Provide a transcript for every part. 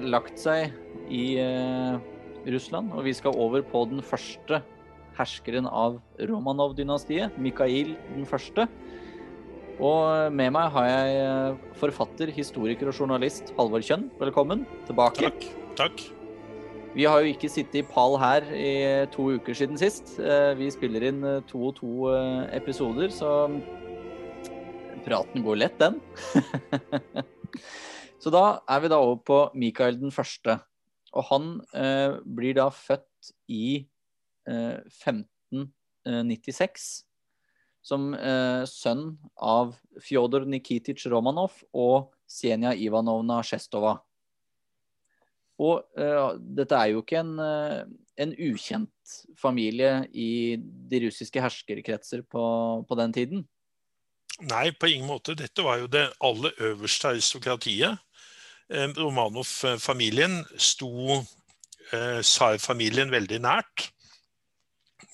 Lagt seg i eh, Russland, og vi skal over på den første herskeren av Romanov-dynastiet, Mikhail den første. Og med meg har jeg eh, forfatter, historiker og journalist Halvor Kjønn. Velkommen tilbake. Takk. Takk. Vi har jo ikke sittet i pall her i to uker siden sist. Eh, Vi spiller inn to og to episoder, så praten går lett, den. så da er vi da over på Mikael den første. Og han eh, blir da født i eh, 1596 som eh, sønn av Fjodor Nikitic Romanov og Senja Ivanovna Sjestova. Og eh, dette er jo ikke en, eh, en ukjent familie i de russiske herskerkretser på, på den tiden. Nei, på ingen måte. Dette var jo det aller øverste aristokratiet. Eh, Romanov-familien sto eh, tsarfamilien veldig nært.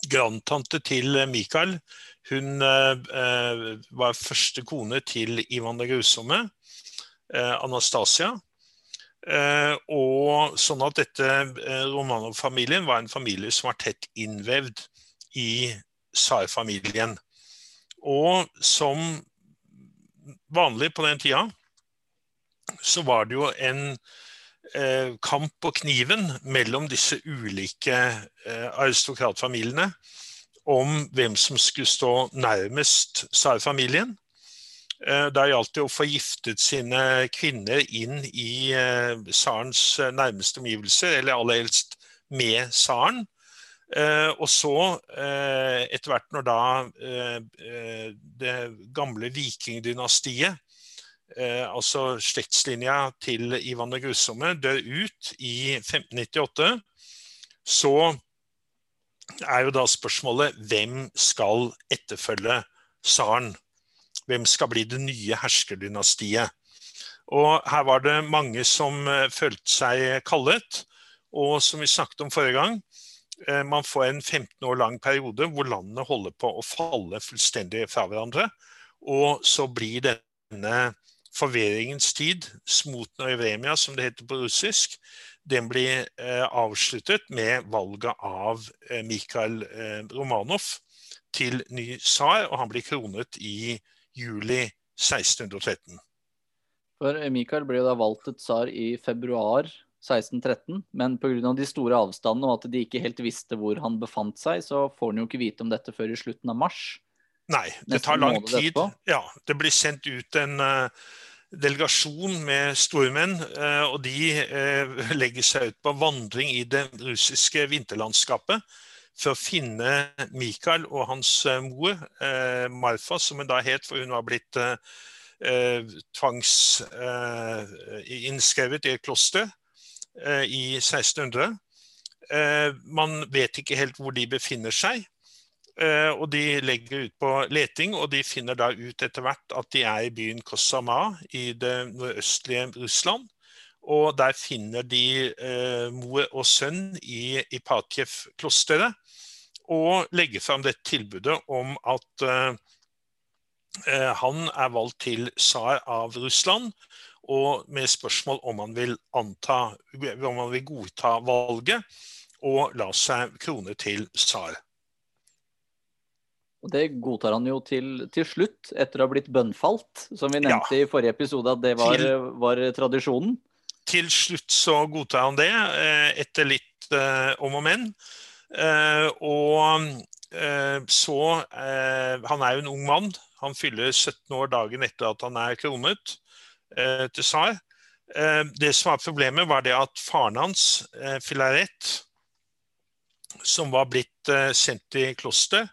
Grandtante til Mikael hun eh, var første kone til Ivan den grusomme, eh, Anastasia. Eh, og sånn at dette eh, Romanov-familien var en familie som var tett innvevd i tsarfamilien. Og som vanlig på den tida, så var det jo en eh, kamp på kniven mellom disse ulike eh, aristokratfamiliene om hvem som skulle stå nærmest tsarfamilien. Eh, Da gjaldt det å få giftet sine kvinner inn i tsarens nærmeste omgivelser, eller aller helst med tsaren. Og så, etter hvert når da det gamle vikingdynastiet, altså slektslinja til Ivan den grusomme, dør ut i 1598, så er jo da spørsmålet hvem skal etterfølge tsaren? Hvem skal bli det nye herskerdynastiet? Og her var det mange som eh, følte seg kallet. Og som vi snakket om forrige gang, eh, man får en 15 år lang periode hvor landene holder på å falle fullstendig fra hverandre. Og så blir denne forvirringens tid, smoten og evremia, som det heter på russisk, den blir eh, avsluttet med valget av eh, Mikhail eh, Romanov til ny tsar, og han blir kronet i juli 1613. For Mikael ble da valgt til tsar i februar 1613, men pga. de store avstandene og at de ikke helt visste hvor han befant seg, så får han jo ikke vite om dette før i slutten av mars. Nei, det tar lang tid. Ja, det blir sendt ut en uh, delegasjon med stormenn, uh, og de uh, legger seg ut på vandring i det russiske vinterlandskapet for å finne Mikael og hans mor, Marfa, som hun da het, for hun var blitt tvangsinnskrevet i et kloster i 1600. Eh, man vet ikke helt hvor de befinner seg. Eh, og de legger ut på leting, og de finner da ut etter hvert at de er i byen Kosama i det nordøstlige Russland. Og der finner de eh, mor og sønn i Ipatjev-klosteret, og legger fram dette tilbudet om at eh, eh, han er valgt til tsar av Russland, og med spørsmål om han vil anta, om han vil godta valget og la seg krone til tsar. Og det godtar han jo til, til slutt, etter å ha blitt bønnfalt, som vi nevnte i forrige episode at det var, var tradisjonen. Til slutt så godtar han det, eh, etter litt eh, om og men. Eh, og så Han er jo en ung mann. Han fyller 17 år dagen etter at han er kronet eh, til tsar. Eh, det som var problemet, var det at faren hans, Filaret, som var blitt sendt i kloster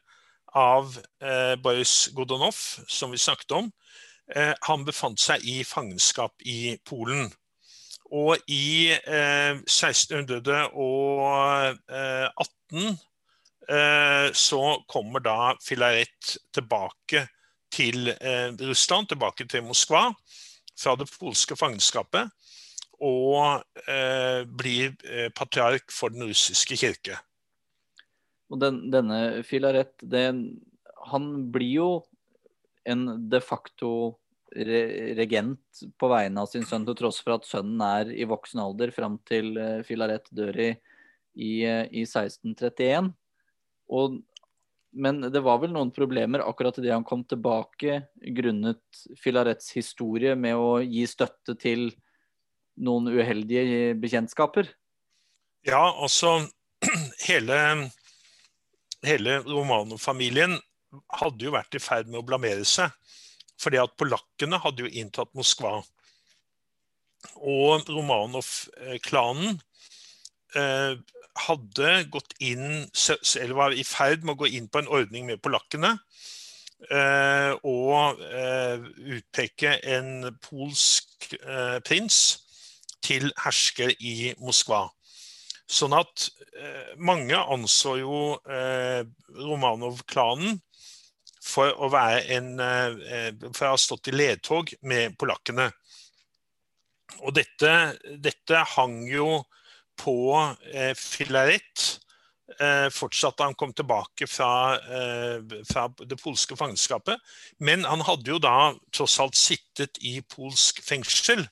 av eh, Boris Godunov, som vi snakket om, eh, han befant seg i fangenskap i Polen. Og i eh, 1618 eh, så kommer da Filaret tilbake til eh, Russland, tilbake til Moskva, fra det polske fangenskapet, og eh, blir eh, patriark for den russiske kirke. Og den, denne Filaret, det, han blir jo en de facto regent på vegne av sin sønn, til tross for at sønnen er i voksen alder fram til Filaret dør i, i, i 1631. Og, men det var vel noen problemer akkurat idet han kom tilbake, grunnet Filarets historie med å gi støtte til noen uheldige bekjentskaper? Ja, altså hele, hele Romanov-familien hadde jo vært i ferd med å blamere seg. Fordi at polakkene hadde jo inntatt Moskva. Og Romanov-klanen eh, hadde gått inn, eller var i ferd med å gå inn på en ordning med polakkene. Eh, og eh, utpeke en polsk prins til hersker i Moskva. Sånn at eh, mange anså jo eh, Romanov-klanen for å være en eh, For å ha stått i ledtog med polakkene. Og dette, dette hang jo på eh, Filaret eh, fortsatt da han kom tilbake fra, eh, fra, det polske fangenskapet. Men han hadde jo da tross alt sittet i polsk fengsel.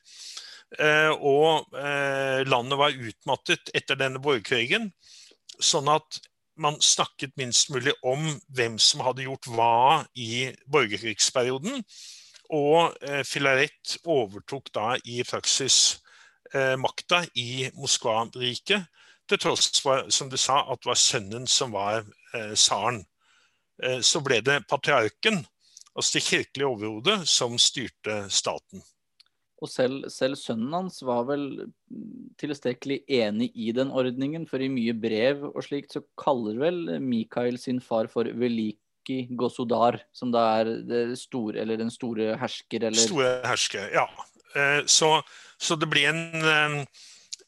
Eh, og eh, landet var utmattet etter denne borgerkrigen. Sånn at man snakket minst mulig om hvem som hadde gjort hva i borgerkrigsperioden. Og eh, Filaret overtok da i praksis eh, makta i Moskva-riket, til tross for, som du sa, at det var sønnen som var eh, tsaren. Så ble det patriarken, altså det kirkelige overhodet, som styrte staten. Og selv, selv, sønnen hans var vel tilstrekkelig enig i den ordningen, for i mye brev og slikt så kaller vel Mikael sin far for Veliki Gosudar, som da er store, den store hersker, eller Store hersker, ja. Eh, så, så det ble en eh,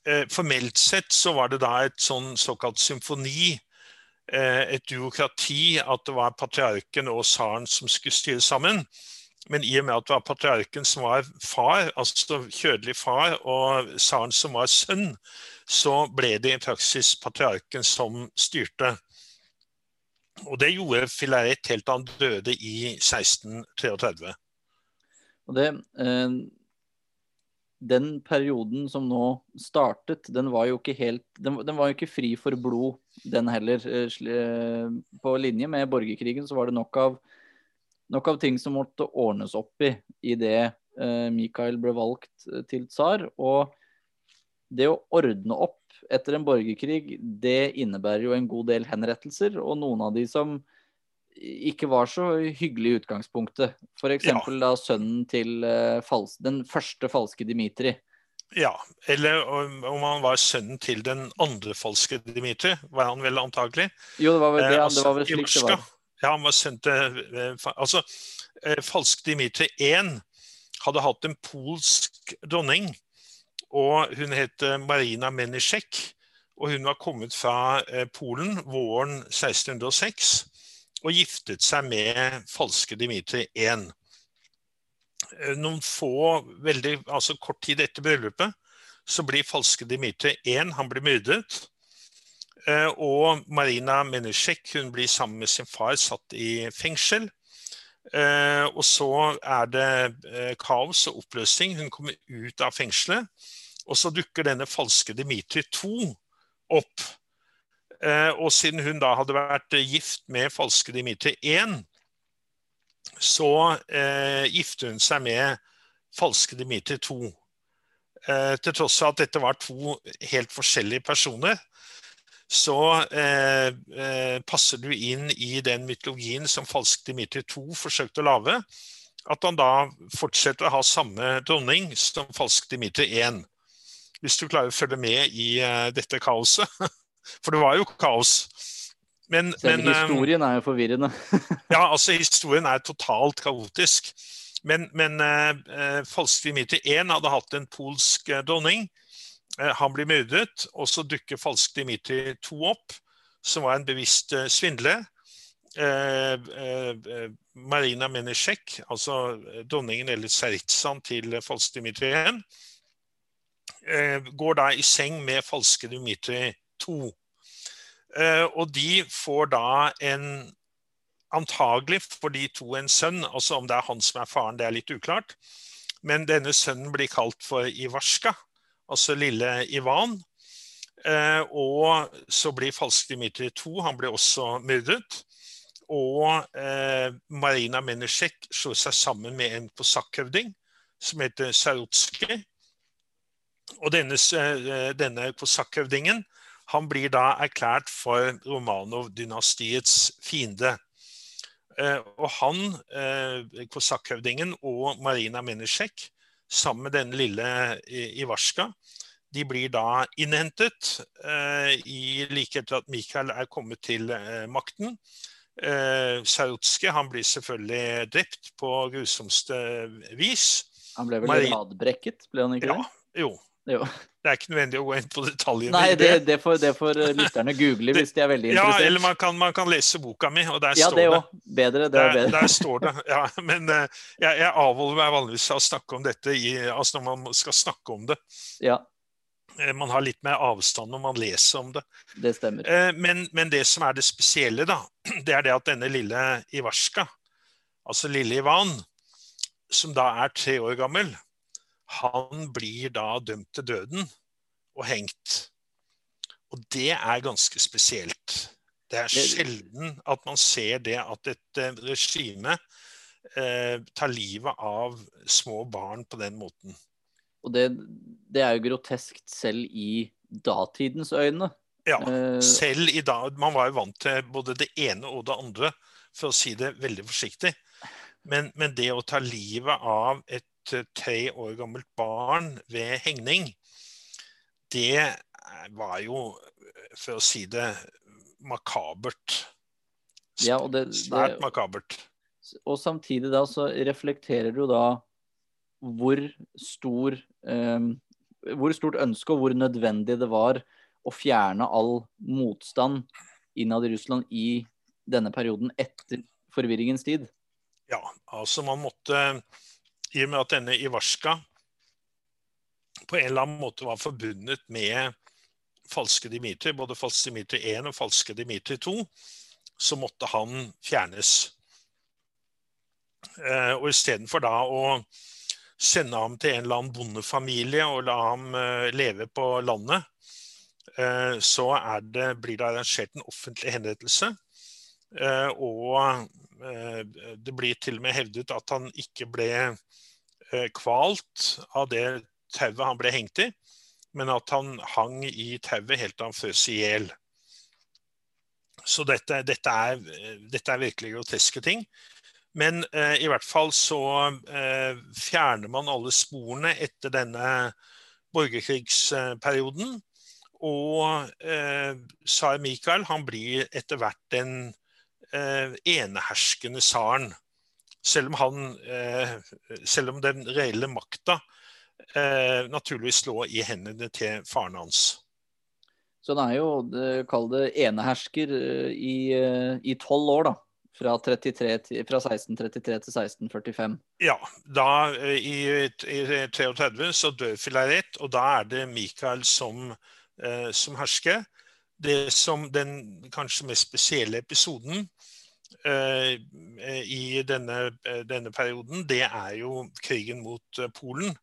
eh, Formelt sett så var det da et sånn såkalt symfoni et duokrati, at det var patriarken og tsaren som skulle styre sammen. Men i og med at det var patriarken som var far, altså kjødelig far, og tsaren som var sønn, så ble det i praksis patriarken som styrte. Og det gjorde Filaret helt til han døde i 1633. Og det, eh, den perioden som nå startet, den var jo ikke helt den, den, var jo ikke fri for blod, den heller. Eh, på linje med borgerkrigen så var det nok av nok av ting som måtte ordnes opp i idet eh, Mikael ble valgt eh, til tsar. Og det å ordne opp etter en borgerkrig, det innebærer jo en god del henrettelser. Og noen av de som ikke var så hyggelige i utgangspunktet. F.eks. Ja. da sønnen til eh, den første falske Dimitri. Ja, eller om han var sønnen til den andre falske Dimitri, var han vel antagelig. Jo, det var vel, det, eh, altså, det var vel slik det var. Ja, han var sendt til eh, Altså, eh, falsk Dimitri 1 hadde hatt en polsk dronning. Og hun het eh, Marina Menisjek. Og hun var kommet fra Polen våren 1606 og giftet seg med falske Dimitri 1. Noen få, veldig, altså kort tid etter bryllupet så blir falske Dimitri 1 han myrdet. Eh, og Marina Menesjek hun blir sammen med sin far satt i fengsel. Eh, og så er det eh, kaos og oppløsning. Hun kommer ut av fengselet. Og så dukker denne falske Dimitri 2 opp. Og siden hun da hadde vært gift med falske Dimitri 1, så gifter hun seg med falske Dimitri 2. Eh, til tross for at dette var to helt forskjellige personer, så eh, eh, passer du inn i den mytologien som falsk Dimitri 2 forsøkte å lage. At han da fortsetter å ha samme dronning som falsk Dimitri 1. Hvis du klarer å følge med i uh, dette kaoset. For det var jo kaos. Men, Selv men, eh, historien er jo forvirrende. ja, altså historien er totalt kaotisk. Men, men uh, falsk Dimitri 1 hadde hatt en polsk dronning Eh, han blir myrdet, og så dukker falsk Dimitri 2 opp, som var en bevisst eh, svindler. Eh, eh, Marina Meneshek, altså dronningen eller tsaritsaen til falsk Dimitri 1, eh, går da i seng med falske Dimitri 2. Eh, og de får da en antagelig får de to en sønn. altså Om det er han som er faren, det er litt uklart. Men denne sønnen blir kalt for Ivarska, altså lille Ivan. Eh, og så blir falsk Dmitrij 2, han blir også myrdet. Og eh, Marina Menesjek slår seg sammen med en kosakkhøvding som heter Sarutskij. Og denne, eh, denne kosakkhøvdingen han blir da erklært for Romanov-dynastiets fiende. Og han, kosakkhøvdingen og Marina Meneshek, sammen med denne lille Ivarska, de blir da innhentet i like etter at Mikael er kommet til makten. Eh, Sarutske han blir selvfølgelig drept på grusomste vis. Han ble vel Marie... radbrekket, ble han ikke det? Jo. jo. Det er ikke nødvendig å gå inn på detaljene. Nei, det, det, får, det får eh, lytterne google hvis de er veldig interessert. Ja, eller man kan, man kan lese boka mi, og der ja, står det. Ja, det òg. Bedre, det er bedre. Der, står det, ja. Men uh, jeg, jeg, avholder meg vanligvis av å snakke om dette i, altså når man skal snakke om det. Ja. Eh, man har litt mer avstand når man leser om det. Det stemmer. Eh, men, men, det som er det spesielle, da, det er det at denne lille Ivarska, altså lille Ivan, som da er tre år gammel, han blir da dømt til døden og hengt. Og det er ganske spesielt. Det er sjelden at man ser det at et eh, regime eh, tar livet av små barn på den måten. Og det, det er jo groteskt selv i datidens øyne. Ja, eh, selv i dag. Man var jo vant til både det ene og det andre, for å si det veldig forsiktig. Men, men det å ta livet av et eh, tre år gammelt barn ved hengning, det var jo, for å si det makabert. Ja, det, Svært makabert. Og samtidig da så reflekterer du da hvor stor eh, hvor stort ønske og hvor nødvendig det var å fjerne all motstand innad i Russland i denne perioden etter forvirringens tid? Ja, altså man måtte I og med at denne Ivarska på en eller annen måte var forbundet med falske Dimitri, både falske Dimitri 1 og falske Dimitri 2, så måtte han fjernes. Eh, og istedenfor da å sende ham til en eller annen bondefamilie og la ham uh, leve på landet, uh, så det, blir det arrangert en offentlig henrettelse. Og det blir til og med hevdet at han ikke ble kvalt av det tauet han ble hengt i, men at han hang i tauet helt til han frøs i hjel. Så dette, dette, er, dette, er, virkelig groteske ting. Men eh, i hvert fall så eh, fjerner man alle sporene etter denne borgerkrigsperioden. Og eh, Mikael han blir etter hvert den eh, eneherskende tsaren. Selv om han eh, Selv om den reelle makta eh, naturligvis lå i hendene til faren hans. Så han er jo, kall det, enehersker i tolv år, da? Fra, 33, fra 1633 til 1645. Ja. Da eh, i, i 33 så dør Filaret, og da er det Mikael som, eh, som hersker. Det som den kanskje mest spesielle episoden eh, i denne, eh, denne, perioden, det er jo krigen mot eh, Polen.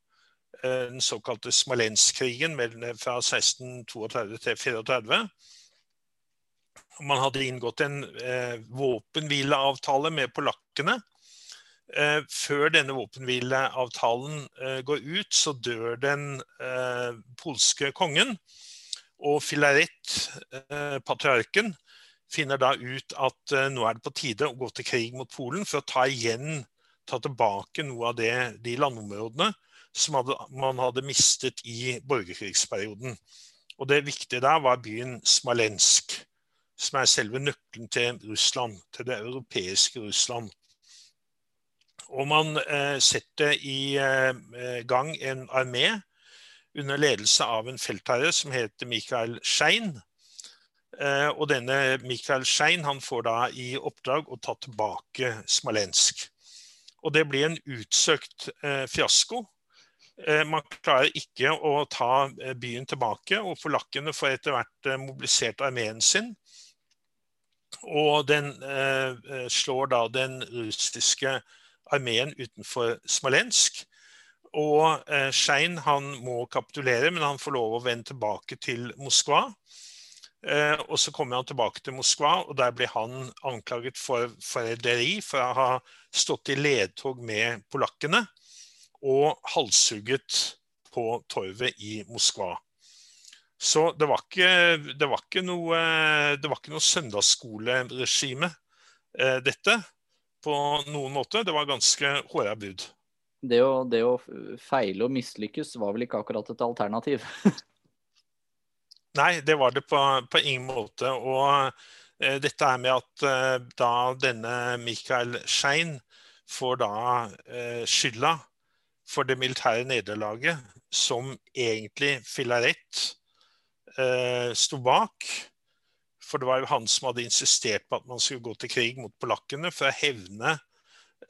Den såkalte Smolensk-krigen fra 1632 til 1634. Man hadde inngått en eh, våpenhvileavtale med polakkene. Eh, før denne våpenhvileavtalen eh, går ut, så dør den eh, polske kongen. Og Filaret, eh, patriarken, finner da ut at eh, nå er det på tide å gå til krig mot Polen for å ta igjen, ta tilbake noe av det, de landområdene som hadde, man hadde mistet i borgerkrigsperioden. Og det viktige der var byen Smalensk som er selve nøkkelen til Russland, til det europeiske Russland. Og man eh, setter i eh, gang en armé under ledelse av en feltherre som heter Mikael Schein. Eh, og denne Mikhail Schein han får da i oppdrag å ta tilbake Smolensk. Og det blir en utsøkt eh, fiasko. Eh, man klarer ikke å ta byen tilbake, og polakkene får etter hvert mobilisert armeen sin Og den eh, slår da den russiske armeen utenfor Smolensk. Og Schein han må kapitulere, men han får lov å vende tilbake til Moskva. Eh, og så kommer han tilbake til Moskva, og der blir han anklaget for forræderi for å ha stått i ledtog med polakkene og halshugget på torvet i Moskva. Så det var ikke, det var ikke noe, noe søndagsskoleregime, eh, dette, på noen måte. Det var ganske håra bud. Det å, det å feile og mislykkes var vel ikke akkurat et alternativ? Nei, det var det på, på ingen måte. Og eh, dette er med at eh, da denne Michael Schein får da eh, skylda for det militære nederlaget, som egentlig Filaret eh, sto bak. For det var jo han som hadde insistert på at man skulle gå til krig mot polakkene for å hevne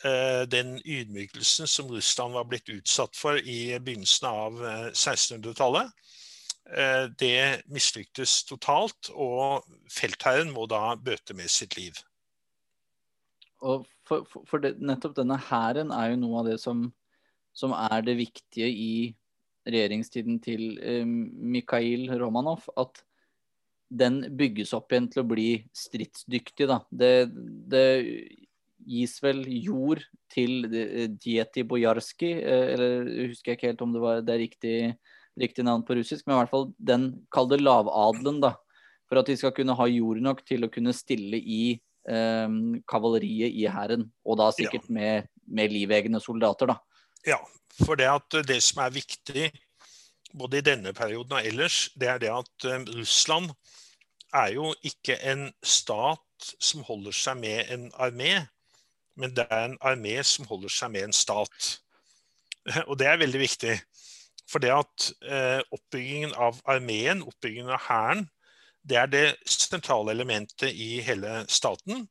eh, den ydmykelsen som Russland var blitt utsatt for i begynnelsen av eh, 1600-tallet. Eh, det mislyktes totalt, og feltherren må da bøte med sitt liv. Og for, for, for det, nettopp denne hæren er jo noe av det som, som er det viktige i regjeringstiden til eh, Mikhail Romanov, at den bygges opp igjen til å bli stridsdyktig. Da. Det, det gis vel jord til Djeti Dieti Bojarski, eh, eller husker jeg ikke helt om det, var, det er riktig, riktig, navn på russisk, men i hvert fall den kalde lavadelen, da. For at de skal kunne ha jord nok til å kunne stille i eh, kavaleriet i hæren. Og da sikkert ja. med, med livegne soldater, da. Ja, for det, at det som er viktig både i denne perioden og ellers, det er det at um, Russland er jo ikke en stat som holder seg med en armé, men det er en armé som holder seg med en stat. Og det er veldig viktig. For det at eh, oppbyggingen av armeen, oppbyggingen av hæren, det er det sentrale elementet i hele staten.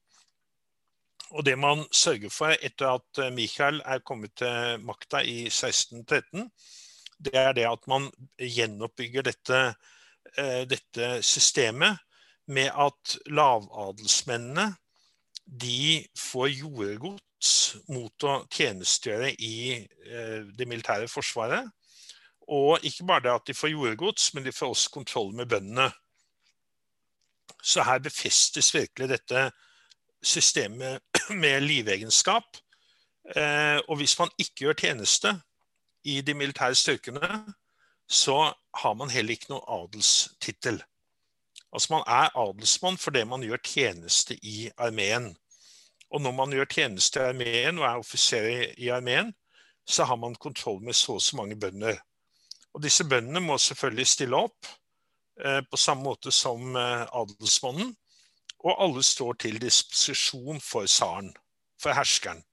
Og det man sørger for etter at eh, Michael er kommet til makta i 1613, det er det at man gjenoppbygger dette, eh, dette systemet med at lavadelsmennene de får jordgods mot å tjenestegjøre i eh, det militære forsvaret. Og ikke bare det at de får jordgods, men de får også kontroll med bøndene. Så her befestes virkelig dette systemet med livegenskap. Eh, og hvis man ikke gjør tjeneste i de militære styrkene, så har man heller ikke noen adelstittel. Altså Man er adelsmann fordi man gjør tjeneste i armeen. Og når man gjør tjeneste i armeen og er offiser i armeen, så har man kontroll med så og så mange bønder. Og disse bøndene må selvfølgelig stille opp eh, på samme måte som eh, adelsmannen og alle står til disposisjon for tsaren, for herskeren.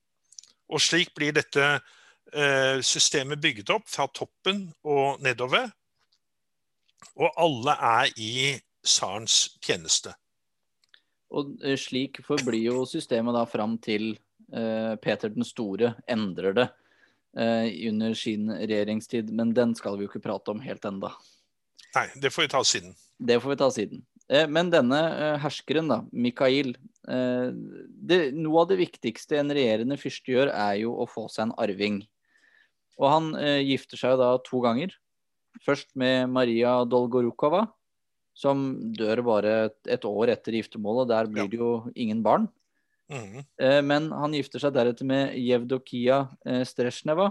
Og slik blir dette eh, systemet bygget opp fra toppen og nedover. Og alle er i tsarens tjeneste. Og slik forblir jo systemet da fram til Peter den store endrer det under sin regjeringstid. Men den skal vi jo ikke prate om helt enda. Nei, det får vi ta siden. Det får vi ta siden. Eh, men denne eh, herskeren, da, Mikael eh, det, Noe av det viktigste en regjerende fyrste gjør, er jo å få seg en arving. Og han gifter seg da to ganger. Først med Maria Dolgorukova, som dør bare et år etter giftermålet. Der blir det jo ingen barn. Mm. Men han gifter seg deretter med Jevdokia Stresjneva.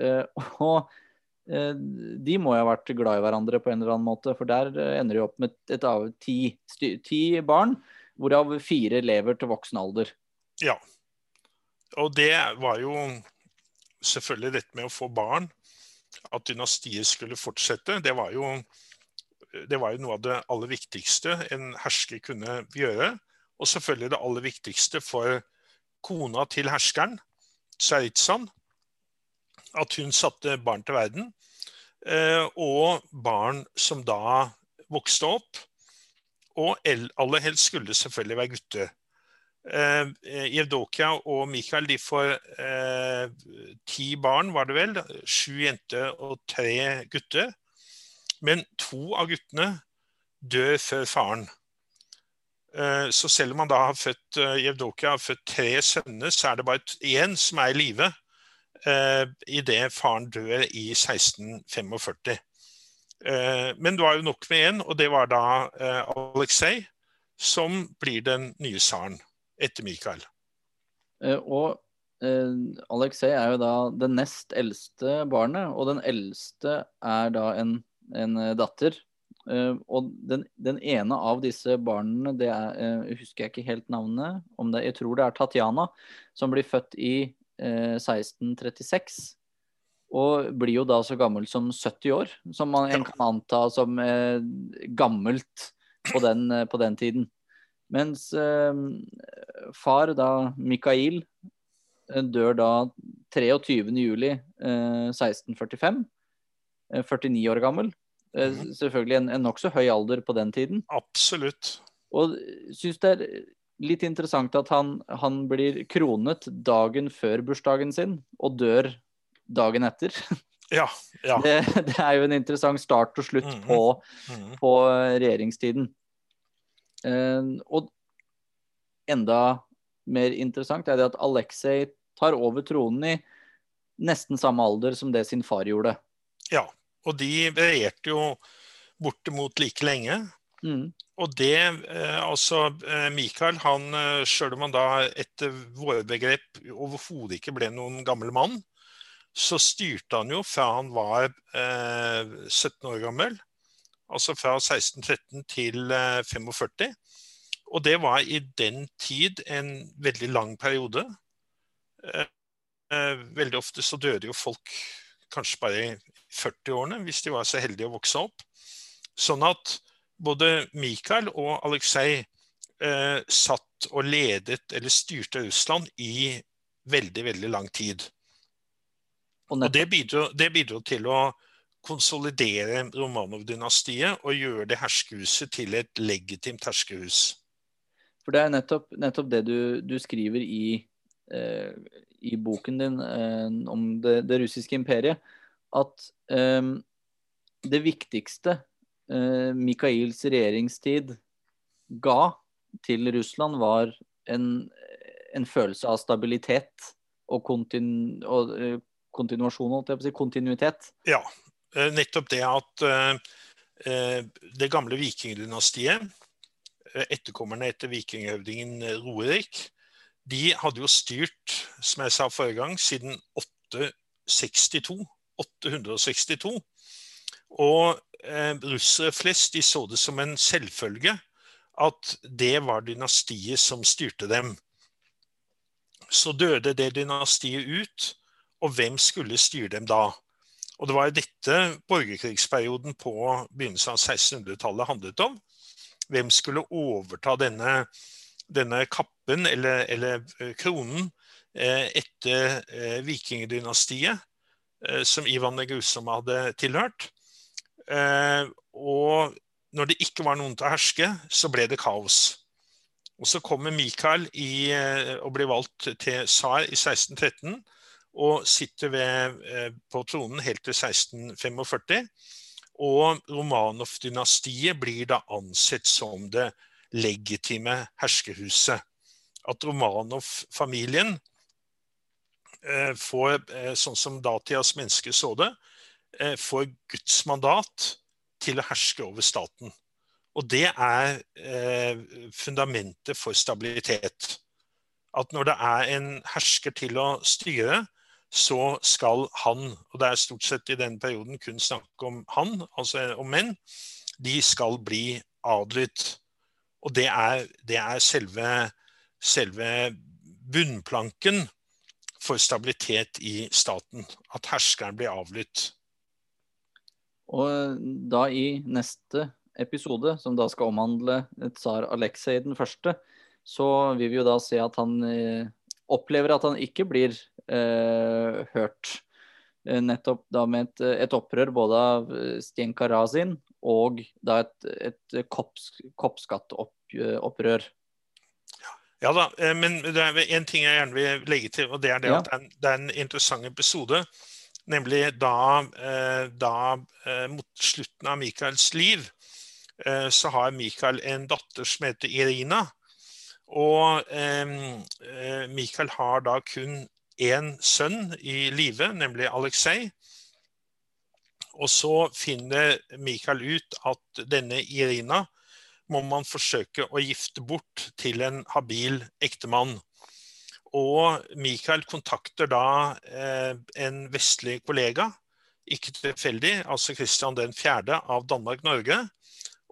Og Eh, de må jo ha vært glad i hverandre på en eller annen måte. For der eh, ender de opp med et av ti, ti barn, hvorav fire lever til voksen alder. Ja. Og det var jo selvfølgelig dette med å få barn. At dynastiet skulle fortsette. Det var jo, det var jo noe av det aller viktigste en hersker kunne gjøre. Og selvfølgelig det aller viktigste for kona til herskeren, Saritsan, at hun satte barn til verden. Eh, og barn som da vokste opp. Og aller helst skulle selvfølgelig være gutter. Eh, Jevdokia og Mikael de får eh, ti barn, var det vel. Sju jenter og tre gutter. Men to av guttene dør før faren. Eh, så selv om han da har født Jevdokia har født tre sønner, så er det bare én som er i live idet faren dør i 1645. Men det var jo nok med én, og det var da Aleksej, som blir den nye tsaren etter Mikael. Og eh, Aleksej er jo da det nest eldste barnet, og den eldste er da en, en datter. Uh, og den, den, ene av disse barna, det er, uh, husker jeg ikke helt navnet, om det, jeg tror det er Tatjana, som blir født i uh, 1636. Og blir jo da så gammel som 70 år, som man en kan anta som gammelt på den, på den, tiden. Mens far, da Mikael, dør da 23. juli 1645. 49 år gammel. Mm. Selvfølgelig en, en nokså høy alder på den tiden. Absolutt. Og syns det er litt interessant at han, han, blir kronet dagen før bursdagen sin, og dør dagen etter. Ja, ja. Det, det er jo en interessant start og slutt mm, på, mm. på, regjeringstiden. Uh, og enda mer interessant er det at Aleksej tar over tronen i nesten samme alder som det sin far gjorde. Ja, og de regjerte jo bortimot like lenge. Mm. Og det eh, Altså, eh, Michael, han eh, sjøl om han da etter våre begrep overhodet ikke ble noen gammel mann, så styrte han jo fra han var eh, 17 år gammel. Altså fra 1613 til eh, 45. Og det var i den tid en veldig lang periode. Eh, veldig ofte så døde jo folk kanskje bare 40-årene, hvis de var så heldige å vokse opp. Sånn at både Mikael og Aleksej eh, satt og ledet eller styrte Russland i veldig, veldig lang tid. Og, og det, bidro, det, bidro, til å konsolidere Romanov-dynastiet og gjøre det herskehuset til et legitimt herskehus. For det er nettopp, nettopp det du, du skriver i, eh, i, boken din eh, om det, det russiske imperiet at um, det viktigste uh, Mikhails regjeringstid ga til Russland, var en, en følelse av stabilitet og, kontinu, og uh, kontinuasjon, holdt jeg på å si, kontinuitet. Ja, uh, nettopp det at det gamle vikingdynastiet, etterkommerne etter vikinghøvdingen Roerik, de hadde jo styrt, som jeg sa forrige gang, siden 862. 862. Og eh, russere flest de så det som en selvfølge at det var dynastiet som styrte dem. Så døde det dynastiet ut, og hvem skulle styre dem da? Og det var dette borgerkrigsperioden på begynnelsen av 1600-tallet handlet om. Hvem skulle overta denne, denne kappen, eller, eller eh, kronen, eh, etter eh, vikingdynastiet? Eh, som Ivan den grusomme hadde tilhørt. Eh, og når det ikke var noen til å herske, så ble det kaos. Og så kommer Mikael i, eh, og blir valgt til tsar i 1613 og sitter ved, på tronen helt til 1645. Og Romanov-dynastiet blir da ansett som det legitime herskerhuset. At Romanov-familien får, eh, sånn som datidas mennesker så det, eh, får Guds mandat til å herske over staten. Og det er fundamentet for stabilitet. At når det er en hersker til å styre, så skal han, og det er stort sett i denne perioden kun snakk om han, altså om menn, de skal bli adlydt. Og det er, det er selve, selve bunnplanken for stabilitet i staten. At herskeren blir avlytt. Og da i neste episode, som da skal omhandle tsar Aleksej den første, så vil vi jo da se at han eh, opplever at han ikke blir eh, hørt. Eh, nettopp da med et, et, opprør både av Stenka Razin og da et, et kopps, koppskattopprør. Ja da, eh, men det er en ting jeg gjerne vil legge til, og det er det ja. at det er, en, det er, en, interessant episode. Nemlig da, eh, da, eh, mot slutten av Michaels liv så har Mikael en datter som heter Irina. Og Mikael har da kun én sønn i live, nemlig Aleksej. Og så finner Mikael ut at denne Irina må man forsøke å gifte bort til en habil ektemann. Og Michael kontakter da eh, en vestlig kollega, ikke tilfeldig, altså Christian den 4. av Danmark-Norge,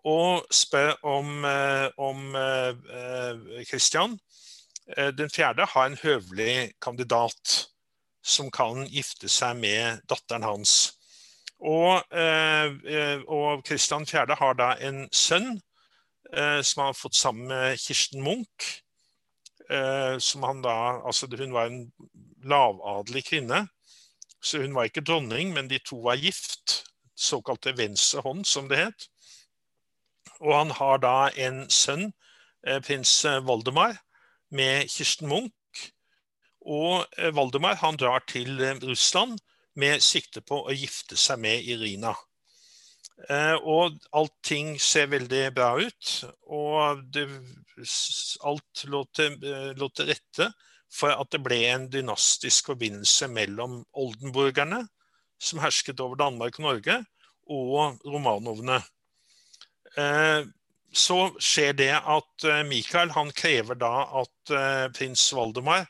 og spør om, eh, om eh, Christian eh, den 4. har en høvelig kandidat som kan gifte seg med datteren hans. Og, eh, eh, og Christian 4. har da en sønn som han har fått sammen med Kirsten Munch. Eh, som han da, altså Hun var en lavadelig kvinne, så hun var ikke dronning, men de to var gift. Såkalte venstre hånd, som det het. Og han har da en sønn, eh, prins Valdemar, med Kirsten Munch. Og Valdemar han drar til Russland med sikte på å gifte seg med Irina. Eh, og allting ser veldig bra ut. Og det, alt lå til, eh, lå til, rette for at det ble en dynastisk forbindelse mellom oldenburgerne, som hersket over Danmark og Norge, og romanovene. Eh, så skjer det at Mikael han krever da at prins Valdemar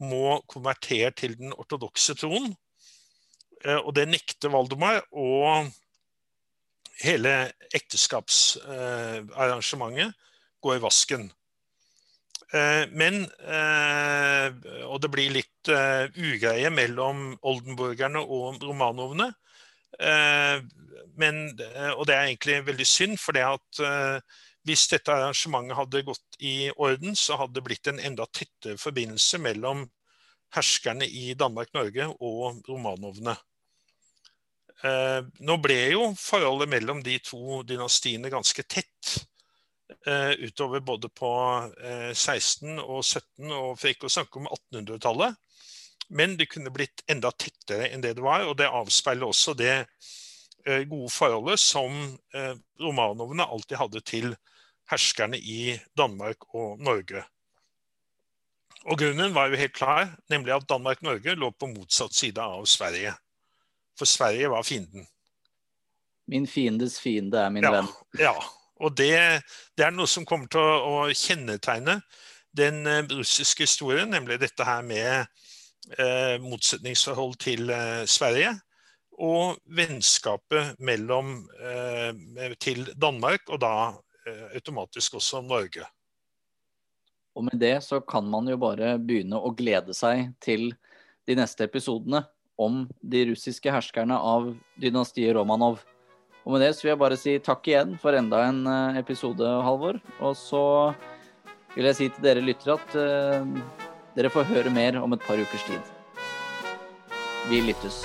må konvertere til den ortodokse troen. Og det nekter Valdemar. og hele ekteskapsarrangementet går i vasken. Eh, men eh, Og det blir litt eh, ugreie mellom oldenburgerne og romanovene. Men, og det er egentlig veldig synd, for det at hvis dette arrangementet hadde gått i orden, så hadde det blitt en enda tettere forbindelse mellom herskerne i Danmark-Norge og romanovene. Eh, nå ble jo forholdet mellom de to dynastiene ganske tett eh, utover både på 16 eh, og 17, og for ikke å snakke om 1800-tallet. Men det kunne blitt enda tettere enn det det var, og det avspeiler også det gode forholdet som romanovene alltid hadde til herskerne i Danmark og Norge. Og grunnen var jo helt klar, nemlig at Danmark-Norge lå på motsatt side av Sverige. For Sverige var fienden. Min fiendes fiende er min ja, venn. Ja. Og det, det, er noe som kommer til å, å kjennetegne den uh, russiske historien, nemlig dette her med eh, motsetningsforhold til eh, Sverige. Og vennskapet mellom til Danmark, og da automatisk også Norge. Og med det så kan man jo bare begynne å glede seg til de neste episodene om de russiske herskerne av dynastiet Romanov. Og med det så vil jeg bare si takk igjen for enda en eh, episode, Halvor. Og så vil jeg si til dere lyttere at uh, dere får høre mer om et par ukers tid. Vi lyttes.